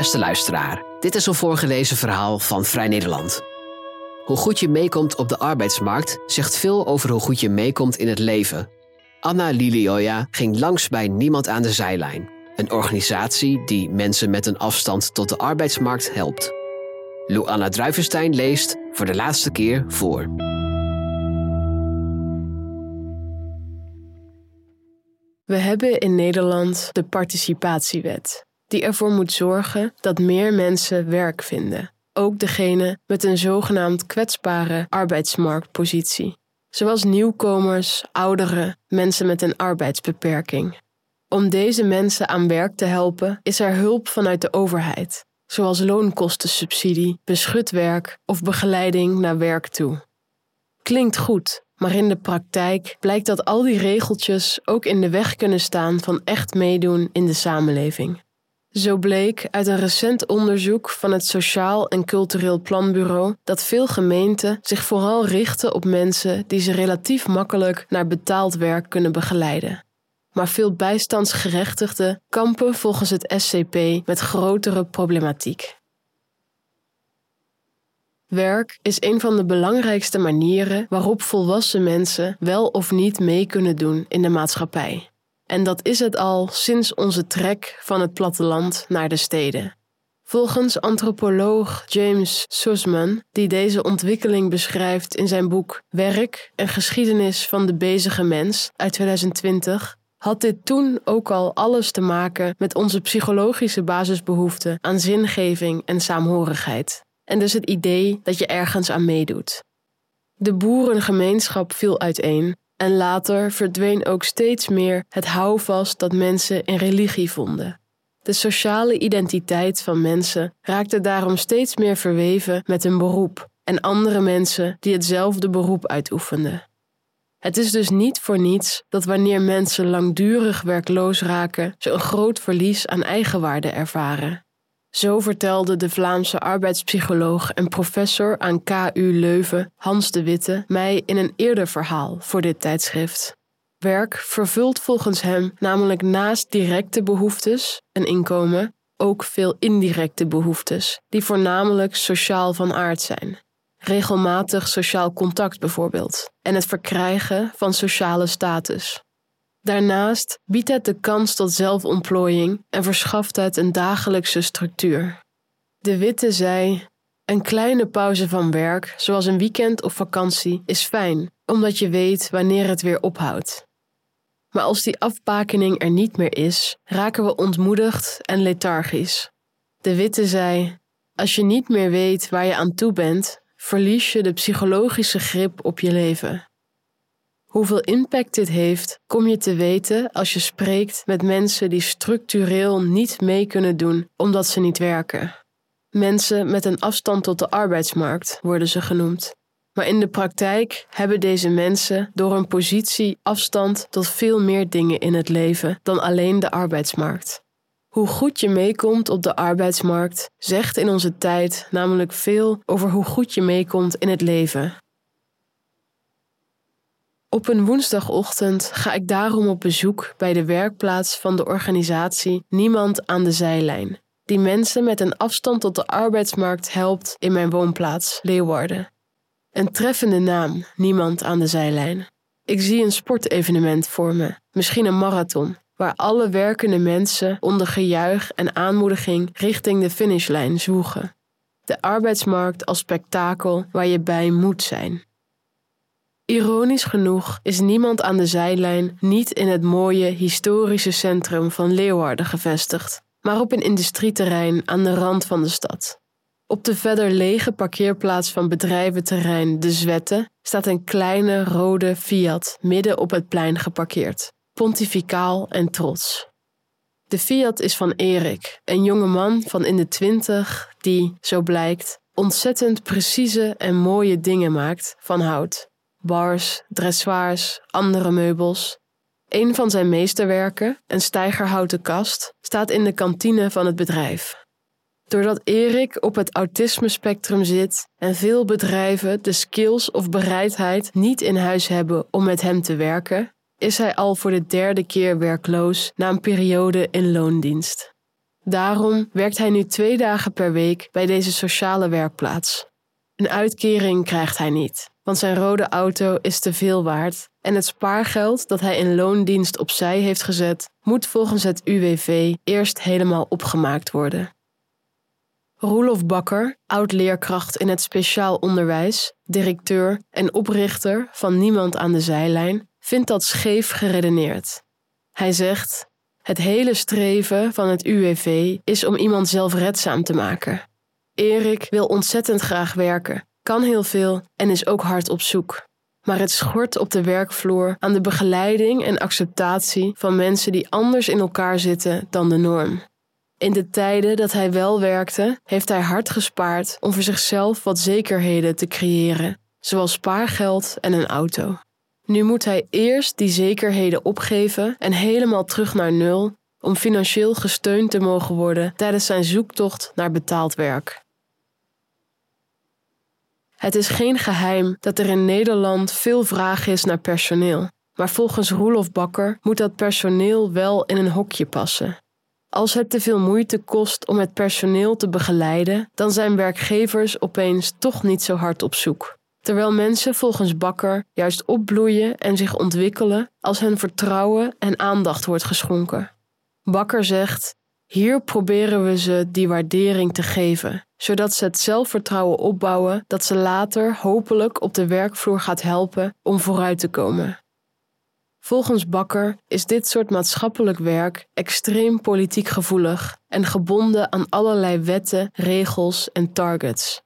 Beste luisteraar, dit is een voorgelezen verhaal van Vrij Nederland. Hoe goed je meekomt op de arbeidsmarkt zegt veel over hoe goed je meekomt in het leven. Anna Lilioja ging langs bij Niemand aan de Zijlijn, een organisatie die mensen met een afstand tot de arbeidsmarkt helpt. Lou Anna Druivenstein leest voor de laatste keer voor. We hebben in Nederland de participatiewet, die ervoor moet zorgen dat meer mensen werk vinden, ook degene met een zogenaamd kwetsbare arbeidsmarktpositie, zoals nieuwkomers, ouderen, mensen met een arbeidsbeperking. Om deze mensen aan werk te helpen is er hulp vanuit de overheid, zoals loonkostensubsidie, beschut werk of begeleiding naar werk toe. Klinkt goed, maar in de praktijk blijkt dat al die regeltjes ook in de weg kunnen staan van echt meedoen in de samenleving. Zo bleek uit een recent onderzoek van het Sociaal en Cultureel Planbureau dat veel gemeenten zich vooral richten op mensen die ze relatief makkelijk naar betaald werk kunnen begeleiden. Maar veel bijstandsgerechtigden kampen volgens het SCP met grotere problematiek. Werk is een van de belangrijkste manieren waarop volwassen mensen wel of niet mee kunnen doen in de maatschappij. En dat is het al sinds onze trek van het platteland naar de steden. Volgens antropoloog James Sussman, die deze ontwikkeling beschrijft in zijn boek Werk en geschiedenis van de bezige mens uit 2020, had dit toen ook al alles te maken met onze psychologische basisbehoeften aan zingeving en saamhorigheid en dus het idee dat je ergens aan meedoet. De boerengemeenschap viel uiteen en later verdween ook steeds meer het houvast dat mensen in religie vonden. De sociale identiteit van mensen raakte daarom steeds meer verweven met een beroep en andere mensen die hetzelfde beroep uitoefenden. Het is dus niet voor niets dat wanneer mensen langdurig werkloos raken, ze een groot verlies aan eigenwaarde ervaren. Zo vertelde de Vlaamse arbeidspsycholoog en professor aan KU Leuven, Hans de Witte, mij in een eerder verhaal voor dit tijdschrift. Werk vervult volgens hem namelijk naast directe behoeftes, een inkomen, ook veel indirecte behoeftes, die voornamelijk sociaal van aard zijn. Regelmatig sociaal contact bijvoorbeeld, en het verkrijgen van sociale status. Daarnaast biedt het de kans tot zelfontplooiing en verschaft het een dagelijkse structuur. De Witte zei: Een kleine pauze van werk, zoals een weekend of vakantie, is fijn, omdat je weet wanneer het weer ophoudt. Maar als die afbakening er niet meer is, raken we ontmoedigd en lethargisch. De Witte zei: Als je niet meer weet waar je aan toe bent, verlies je de psychologische grip op je leven. Hoeveel impact dit heeft, kom je te weten als je spreekt met mensen die structureel niet mee kunnen doen omdat ze niet werken. Mensen met een afstand tot de arbeidsmarkt worden ze genoemd. Maar in de praktijk hebben deze mensen door hun positie afstand tot veel meer dingen in het leven dan alleen de arbeidsmarkt. Hoe goed je meekomt op de arbeidsmarkt zegt in onze tijd namelijk veel over hoe goed je meekomt in het leven. Op een woensdagochtend ga ik daarom op bezoek bij de werkplaats van de organisatie Niemand aan de Zijlijn, die mensen met een afstand tot de arbeidsmarkt helpt in mijn woonplaats Leeuwarden. Een treffende naam, Niemand aan de Zijlijn. Ik zie een sportevenement voor me, misschien een marathon, waar alle werkende mensen onder gejuich en aanmoediging richting de finishlijn zwoegen. De arbeidsmarkt als spektakel waar je bij moet zijn. Ironisch genoeg is niemand aan de zijlijn niet in het mooie historische centrum van Leeuwarden gevestigd, maar op een industrieterrein aan de rand van de stad. Op de verder lege parkeerplaats van bedrijventerrein De Zwette staat een kleine rode Fiat midden op het plein geparkeerd, pontificaal en trots. De Fiat is van Erik, een jonge man van in de twintig die, zo blijkt, ontzettend precieze en mooie dingen maakt van hout bars, dressoirs, andere meubels. Een van zijn meesterwerken, een stijgerhouten kast, staat in de kantine van het bedrijf. Doordat Erik op het autisme-spectrum zit en veel bedrijven de skills of bereidheid niet in huis hebben om met hem te werken, is hij al voor de derde keer werkloos na een periode in loondienst. Daarom werkt hij nu twee dagen per week bij deze sociale werkplaats. Een uitkering krijgt hij niet, want zijn rode auto is te veel waard en het spaargeld dat hij in loondienst opzij heeft gezet, moet volgens het UWV eerst helemaal opgemaakt worden. Roelof Bakker, oud-leerkracht in het speciaal onderwijs, directeur en oprichter van Niemand aan de Zijlijn, vindt dat scheef geredeneerd. Hij zegt: Het hele streven van het UWV is om iemand zelfredzaam te maken. Erik wil ontzettend graag werken, kan heel veel en is ook hard op zoek. Maar het schort op de werkvloer aan de begeleiding en acceptatie van mensen die anders in elkaar zitten dan de norm. In de tijden dat hij wel werkte, heeft hij hard gespaard om voor zichzelf wat zekerheden te creëren, zoals spaargeld en een auto. Nu moet hij eerst die zekerheden opgeven en helemaal terug naar nul om financieel gesteund te mogen worden tijdens zijn zoektocht naar betaald werk. Het is geen geheim dat er in Nederland veel vraag is naar personeel, maar volgens Roelof Bakker moet dat personeel wel in een hokje passen. Als het te veel moeite kost om het personeel te begeleiden, dan zijn werkgevers opeens toch niet zo hard op zoek. Terwijl mensen volgens Bakker juist opbloeien en zich ontwikkelen als hun vertrouwen en aandacht wordt geschonken. Bakker zegt: Hier proberen we ze die waardering te geven, zodat ze het zelfvertrouwen opbouwen dat ze later hopelijk op de werkvloer gaat helpen om vooruit te komen. Volgens Bakker is dit soort maatschappelijk werk extreem politiek gevoelig en gebonden aan allerlei wetten, regels en targets.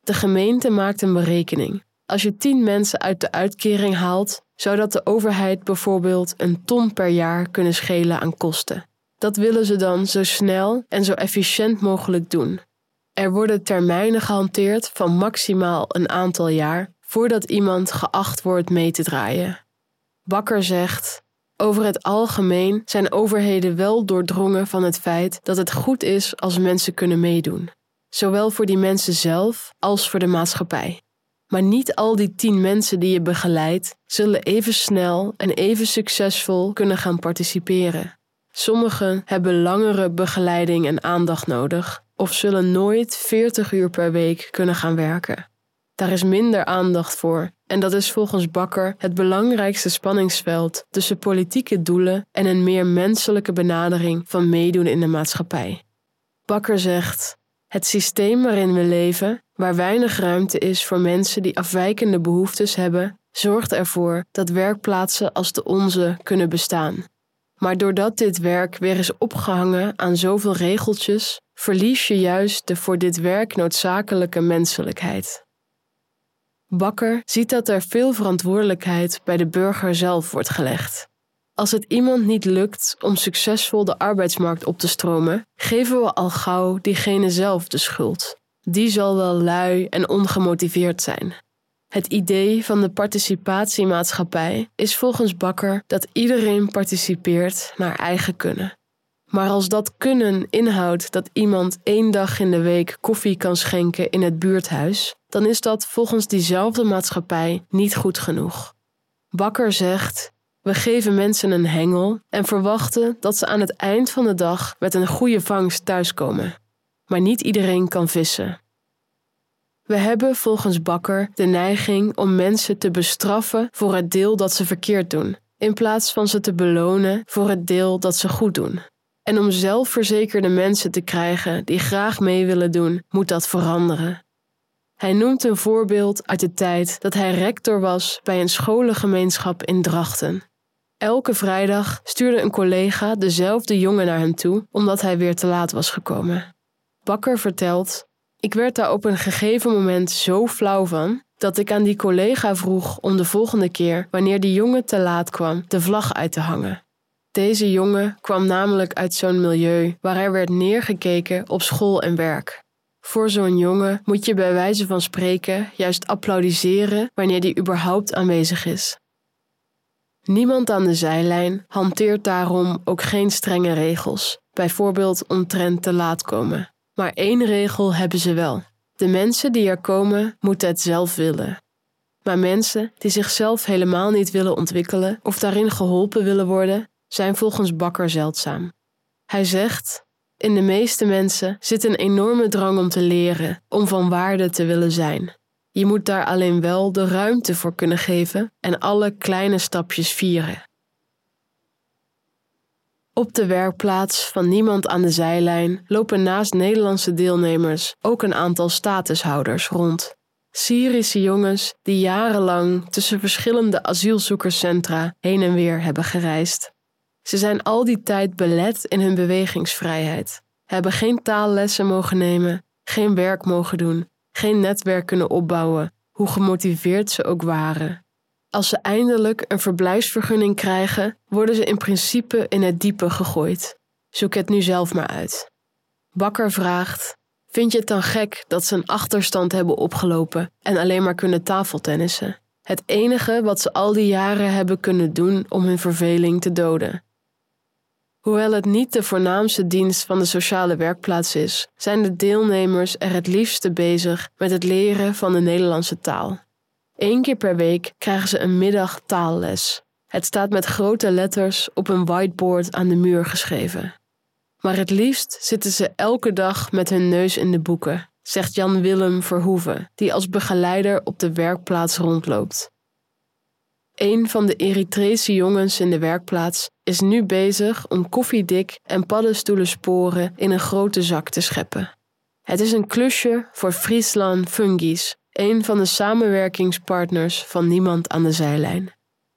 De gemeente maakt een berekening. Als je tien mensen uit de uitkering haalt, zou dat de overheid bijvoorbeeld een ton per jaar kunnen schelen aan kosten. Dat willen ze dan zo snel en zo efficiënt mogelijk doen. Er worden termijnen gehanteerd van maximaal een aantal jaar voordat iemand geacht wordt mee te draaien. Bakker zegt: Over het algemeen zijn overheden wel doordrongen van het feit dat het goed is als mensen kunnen meedoen, zowel voor die mensen zelf als voor de maatschappij. Maar niet al die tien mensen die je begeleidt zullen even snel en even succesvol kunnen gaan participeren. Sommigen hebben langere begeleiding en aandacht nodig of zullen nooit 40 uur per week kunnen gaan werken. Daar is minder aandacht voor en dat is volgens Bakker het belangrijkste spanningsveld tussen politieke doelen en een meer menselijke benadering van meedoen in de maatschappij. Bakker zegt: Het systeem waarin we leven, waar weinig ruimte is voor mensen die afwijkende behoeftes hebben, zorgt ervoor dat werkplaatsen als de onze kunnen bestaan. Maar doordat dit werk weer is opgehangen aan zoveel regeltjes, verlies je juist de voor dit werk noodzakelijke menselijkheid. Bakker ziet dat er veel verantwoordelijkheid bij de burger zelf wordt gelegd. Als het iemand niet lukt om succesvol de arbeidsmarkt op te stromen, geven we al gauw diegene zelf de schuld. Die zal wel lui en ongemotiveerd zijn. Het idee van de participatiemaatschappij is volgens Bakker dat iedereen participeert naar eigen kunnen. Maar als dat kunnen inhoudt dat iemand één dag in de week koffie kan schenken in het buurthuis, dan is dat volgens diezelfde maatschappij niet goed genoeg. Bakker zegt: We geven mensen een hengel en verwachten dat ze aan het eind van de dag met een goede vangst thuiskomen. Maar niet iedereen kan vissen. We hebben volgens Bakker de neiging om mensen te bestraffen voor het deel dat ze verkeerd doen, in plaats van ze te belonen voor het deel dat ze goed doen. En om zelfverzekerde mensen te krijgen die graag mee willen doen, moet dat veranderen. Hij noemt een voorbeeld uit de tijd dat hij rector was bij een scholengemeenschap in Drachten. Elke vrijdag stuurde een collega dezelfde jongen naar hem toe omdat hij weer te laat was gekomen. Bakker vertelt: Ik werd daar op een gegeven moment zo flauw van dat ik aan die collega vroeg om de volgende keer, wanneer die jongen te laat kwam, de vlag uit te hangen. Deze jongen kwam namelijk uit zo'n milieu waar er werd neergekeken op school en werk. Voor zo'n jongen moet je bij wijze van spreken juist applaudisseren wanneer die überhaupt aanwezig is. Niemand aan de zijlijn hanteert daarom ook geen strenge regels, bijvoorbeeld omtrent te laat komen. Maar één regel hebben ze wel. De mensen die er komen, moeten het zelf willen. Maar mensen die zichzelf helemaal niet willen ontwikkelen of daarin geholpen willen worden, zijn volgens Bakker zeldzaam. Hij zegt: In de meeste mensen zit een enorme drang om te leren, om van waarde te willen zijn. Je moet daar alleen wel de ruimte voor kunnen geven en alle kleine stapjes vieren. Op de werkplaats van Niemand aan de Zijlijn lopen naast Nederlandse deelnemers ook een aantal statushouders rond. Syrische jongens die jarenlang tussen verschillende asielzoekerscentra heen en weer hebben gereisd. Ze zijn al die tijd belet in hun bewegingsvrijheid, hebben geen taallessen mogen nemen, geen werk mogen doen, geen netwerk kunnen opbouwen, hoe gemotiveerd ze ook waren. Als ze eindelijk een verblijfsvergunning krijgen, worden ze in principe in het diepe gegooid. Zoek het nu zelf maar uit. Bakker vraagt: Vind je het dan gek dat ze een achterstand hebben opgelopen en alleen maar kunnen tafeltennissen? Het enige wat ze al die jaren hebben kunnen doen om hun verveling te doden. Hoewel het niet de voornaamste dienst van de sociale werkplaats is, zijn de deelnemers er het liefste bezig met het leren van de Nederlandse taal. Eén keer per week krijgen ze een middag taalles. Het staat met grote letters op een whiteboard aan de muur geschreven. Maar het liefst zitten ze elke dag met hun neus in de boeken, zegt Jan Willem Verhoeven, die als begeleider op de werkplaats rondloopt. Een van de Eritrese jongens in de werkplaats is nu bezig om koffiedik en paddenstoelensporen in een grote zak te scheppen. Het is een klusje voor Friesland Fungis, een van de samenwerkingspartners van Niemand aan de Zijlijn.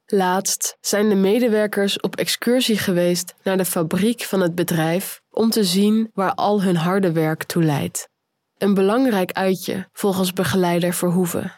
Laatst zijn de medewerkers op excursie geweest naar de fabriek van het bedrijf om te zien waar al hun harde werk toe leidt. Een belangrijk uitje volgens begeleider Verhoeven.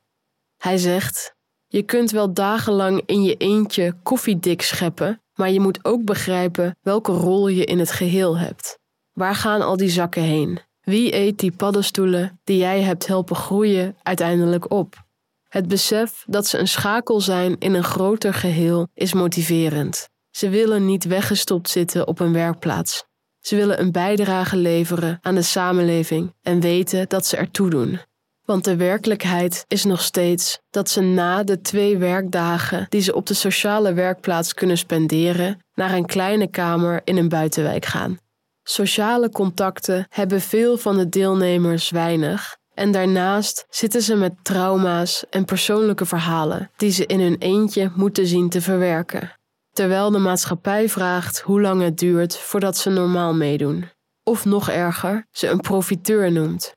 Hij zegt: Je kunt wel dagenlang in je eentje koffiedik scheppen, maar je moet ook begrijpen welke rol je in het geheel hebt. Waar gaan al die zakken heen? Wie eet die paddenstoelen die jij hebt helpen groeien uiteindelijk op? Het besef dat ze een schakel zijn in een groter geheel is motiverend. Ze willen niet weggestopt zitten op een werkplaats. Ze willen een bijdrage leveren aan de samenleving en weten dat ze ertoe doen. Want de werkelijkheid is nog steeds dat ze na de twee werkdagen die ze op de sociale werkplaats kunnen spenderen, naar een kleine kamer in een buitenwijk gaan. Sociale contacten hebben veel van de deelnemers weinig en daarnaast zitten ze met trauma's en persoonlijke verhalen die ze in hun eentje moeten zien te verwerken. Terwijl de maatschappij vraagt hoe lang het duurt voordat ze normaal meedoen. Of nog erger, ze een profiteur noemt.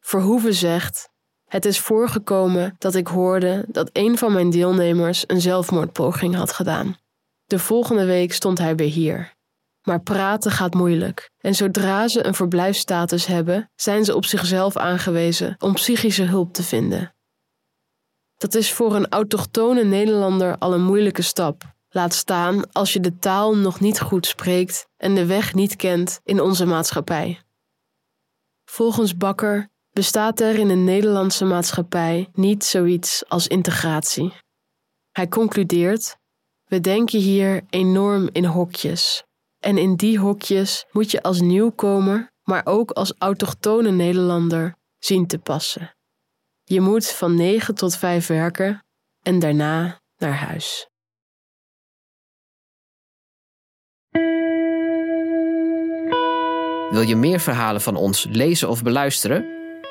Verhoeven zegt: Het is voorgekomen dat ik hoorde dat een van mijn deelnemers een zelfmoordpoging had gedaan. De volgende week stond hij weer hier. Maar praten gaat moeilijk. En zodra ze een verblijfsstatus hebben, zijn ze op zichzelf aangewezen om psychische hulp te vinden. Dat is voor een autochtone Nederlander al een moeilijke stap. Laat staan als je de taal nog niet goed spreekt en de weg niet kent in onze maatschappij. Volgens Bakker bestaat er in de Nederlandse maatschappij niet zoiets als integratie. Hij concludeert: We denken hier enorm in hokjes. En in die hokjes moet je als nieuwkomer, maar ook als autochtone Nederlander zien te passen. Je moet van 9 tot 5 werken en daarna naar huis. Wil je meer verhalen van ons lezen of beluisteren?